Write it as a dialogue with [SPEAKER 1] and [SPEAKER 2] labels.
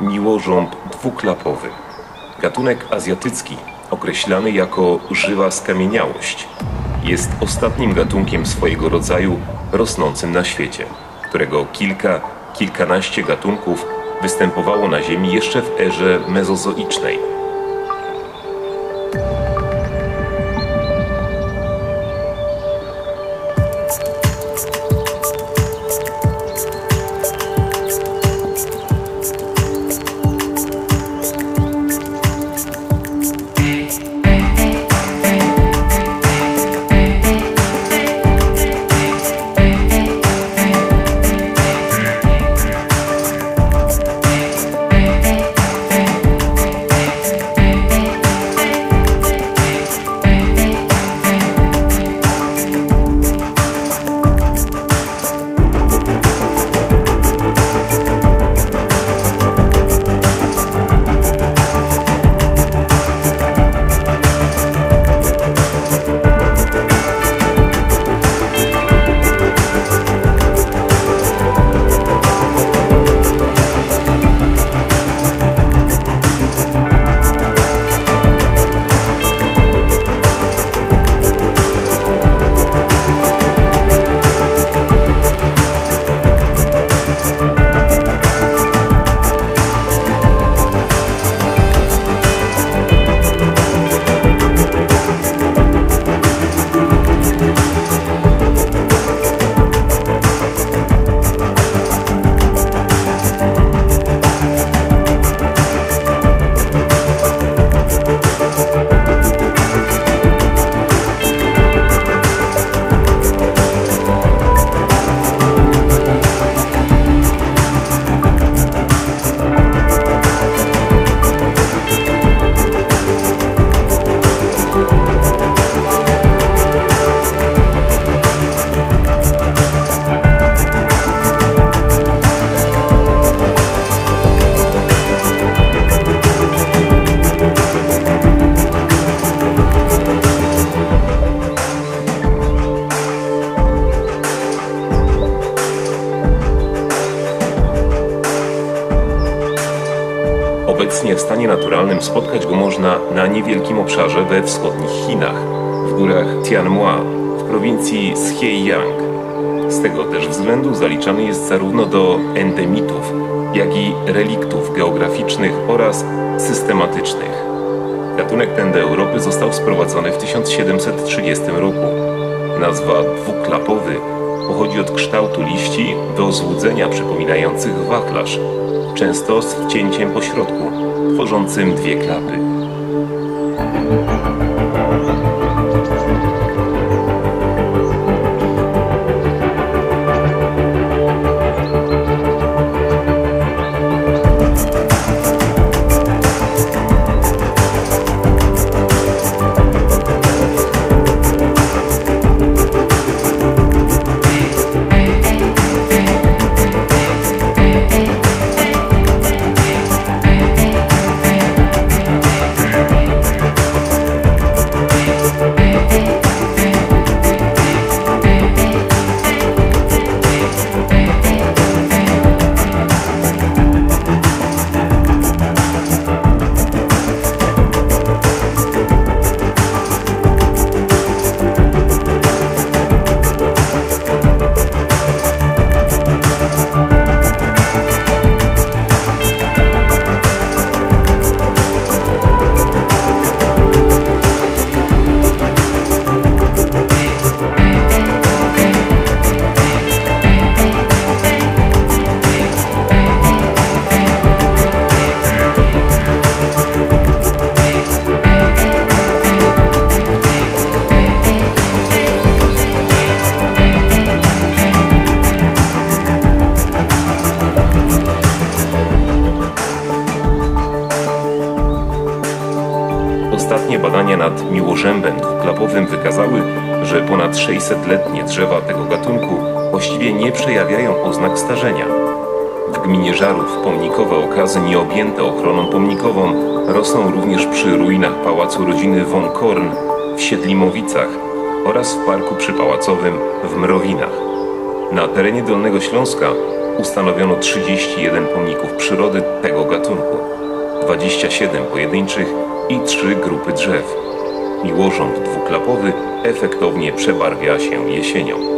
[SPEAKER 1] miłożąb dwuklapowy. Gatunek azjatycki, określany jako żywa skamieniałość, jest ostatnim gatunkiem swojego rodzaju rosnącym na świecie, którego kilka, kilkanaście gatunków występowało na Ziemi jeszcze w erze mezozoicznej. Obecnie w stanie naturalnym spotkać go można na niewielkim obszarze we wschodnich Chinach, w górach Tianhua, w prowincji Zhejiang. Z tego też względu zaliczany jest zarówno do endemitów, jak i reliktów geograficznych oraz systematycznych. Gatunek ten do Europy został sprowadzony w 1730 roku. Nazwa dwuklapowy pochodzi od kształtu liści do złudzenia przypominających wachlarz, często z wcięciem po środku, tworzącym dwie klapy. Ostatnie badania nad miłożębem dwuklapowym wykazały, że ponad 600-letnie drzewa tego gatunku właściwie nie przejawiają oznak starzenia. W gminie Żarów pomnikowe okazy nieobjęte ochroną pomnikową rosną również przy ruinach pałacu rodziny von Korn w Siedlimowicach oraz w parku przypałacowym w Mrowinach. Na terenie Dolnego Śląska ustanowiono 31 pomników przyrody tego gatunku, 27 pojedynczych i 3 grupy drzew. Miłożąt dwuklapowy efektownie przebarwia się jesienią.